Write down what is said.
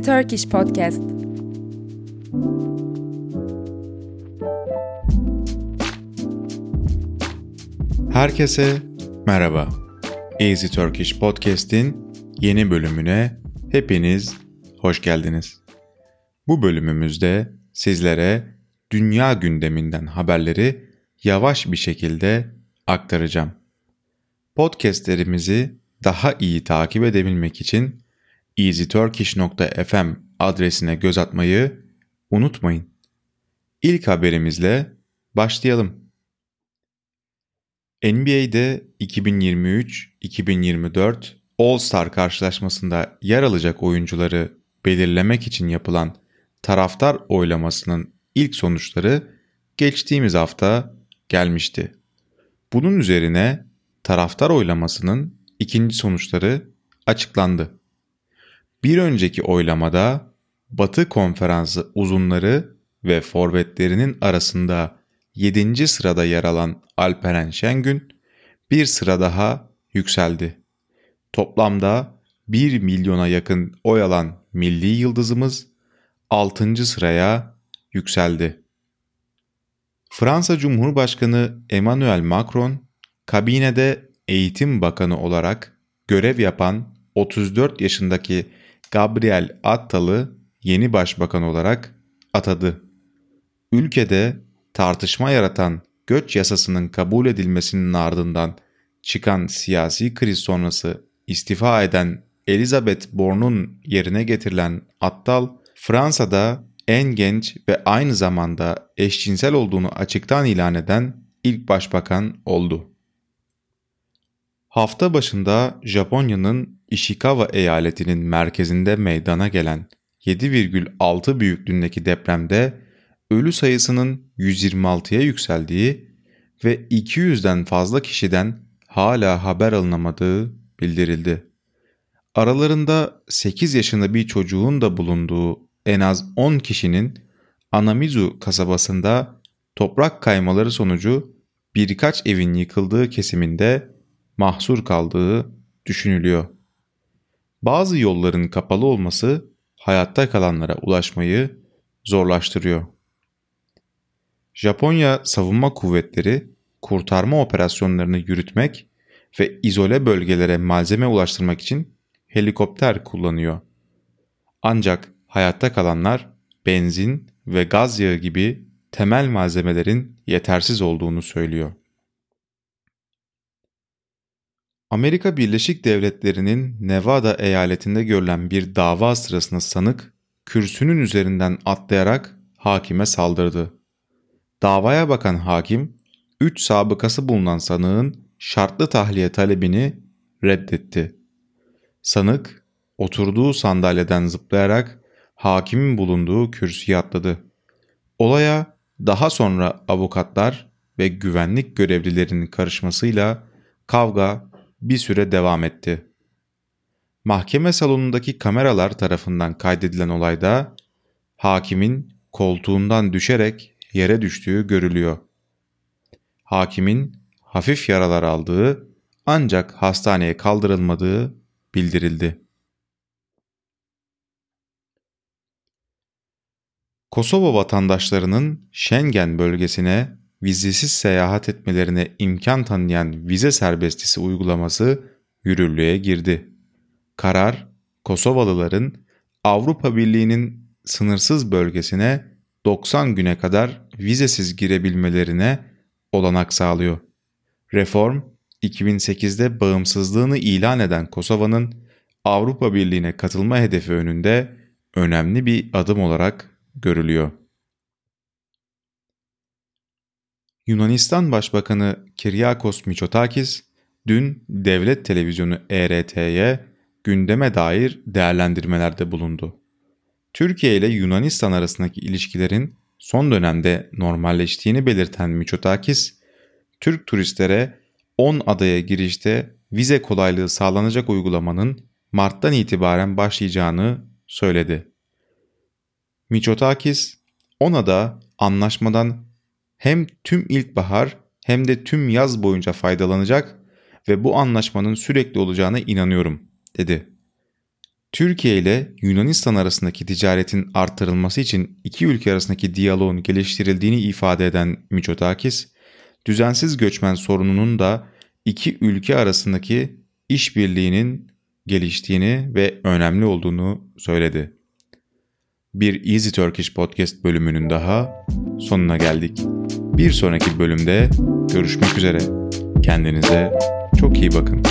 Easy Turkish Podcast. Herkese merhaba. Easy Turkish Podcast'in yeni bölümüne hepiniz hoş geldiniz. Bu bölümümüzde sizlere dünya gündeminden haberleri yavaş bir şekilde aktaracağım. Podcast'lerimizi daha iyi takip edebilmek için easyturkish.fm adresine göz atmayı unutmayın. İlk haberimizle başlayalım. NBA'de 2023-2024 All-Star karşılaşmasında yer alacak oyuncuları belirlemek için yapılan taraftar oylamasının ilk sonuçları geçtiğimiz hafta gelmişti. Bunun üzerine taraftar oylamasının ikinci sonuçları açıklandı. Bir önceki oylamada Batı Konferansı uzunları ve forvetlerinin arasında 7. sırada yer alan Alperen Şengün bir sıra daha yükseldi. Toplamda 1 milyona yakın oy alan milli yıldızımız 6. sıraya yükseldi. Fransa Cumhurbaşkanı Emmanuel Macron kabinede eğitim bakanı olarak görev yapan 34 yaşındaki Gabriel Attal'ı yeni başbakan olarak atadı. Ülkede tartışma yaratan göç yasasının kabul edilmesinin ardından çıkan siyasi kriz sonrası istifa eden Elizabeth Borne'un yerine getirilen Attal, Fransa'da en genç ve aynı zamanda eşcinsel olduğunu açıktan ilan eden ilk başbakan oldu. Hafta başında Japonya'nın Ishikawa eyaletinin merkezinde meydana gelen 7,6 büyüklüğündeki depremde ölü sayısının 126'ya yükseldiği ve 200'den fazla kişiden hala haber alınamadığı bildirildi. Aralarında 8 yaşında bir çocuğun da bulunduğu en az 10 kişinin Anamizu kasabasında toprak kaymaları sonucu birkaç evin yıkıldığı kesiminde mahsur kaldığı düşünülüyor. Bazı yolların kapalı olması hayatta kalanlara ulaşmayı zorlaştırıyor. Japonya Savunma Kuvvetleri kurtarma operasyonlarını yürütmek ve izole bölgelere malzeme ulaştırmak için helikopter kullanıyor. Ancak hayatta kalanlar benzin ve gaz yağı gibi temel malzemelerin yetersiz olduğunu söylüyor. Amerika Birleşik Devletleri'nin Nevada eyaletinde görülen bir dava sırasında sanık kürsünün üzerinden atlayarak hakime saldırdı. Davaya bakan hakim, 3 sabıkası bulunan sanığın şartlı tahliye talebini reddetti. Sanık, oturduğu sandalyeden zıplayarak hakimin bulunduğu kürsüye atladı. Olaya daha sonra avukatlar ve güvenlik görevlilerinin karışmasıyla kavga bir süre devam etti. Mahkeme salonundaki kameralar tarafından kaydedilen olayda hakimin koltuğundan düşerek yere düştüğü görülüyor. Hakimin hafif yaralar aldığı ancak hastaneye kaldırılmadığı bildirildi. Kosova vatandaşlarının Schengen bölgesine vizesiz seyahat etmelerine imkan tanıyan vize serbestisi uygulaması yürürlüğe girdi. Karar, Kosovalıların Avrupa Birliği'nin sınırsız bölgesine 90 güne kadar vizesiz girebilmelerine olanak sağlıyor. Reform, 2008'de bağımsızlığını ilan eden Kosova'nın Avrupa Birliği'ne katılma hedefi önünde önemli bir adım olarak görülüyor. Yunanistan Başbakanı Kyriakos Mitsotakis dün devlet televizyonu ERT'ye gündeme dair değerlendirmelerde bulundu. Türkiye ile Yunanistan arasındaki ilişkilerin son dönemde normalleştiğini belirten Mitsotakis, Türk turistlere 10 adaya girişte vize kolaylığı sağlanacak uygulamanın Mart'tan itibaren başlayacağını söyledi. Mitsotakis, 10 ada anlaşmadan hem tüm ilkbahar hem de tüm yaz boyunca faydalanacak ve bu anlaşmanın sürekli olacağına inanıyorum, dedi. Türkiye ile Yunanistan arasındaki ticaretin artırılması için iki ülke arasındaki diyaloğun geliştirildiğini ifade eden Miçotakis, düzensiz göçmen sorununun da iki ülke arasındaki işbirliğinin geliştiğini ve önemli olduğunu söyledi. Bir Easy Turkish Podcast bölümünün daha sonuna geldik. Bir sonraki bölümde görüşmek üzere. Kendinize çok iyi bakın.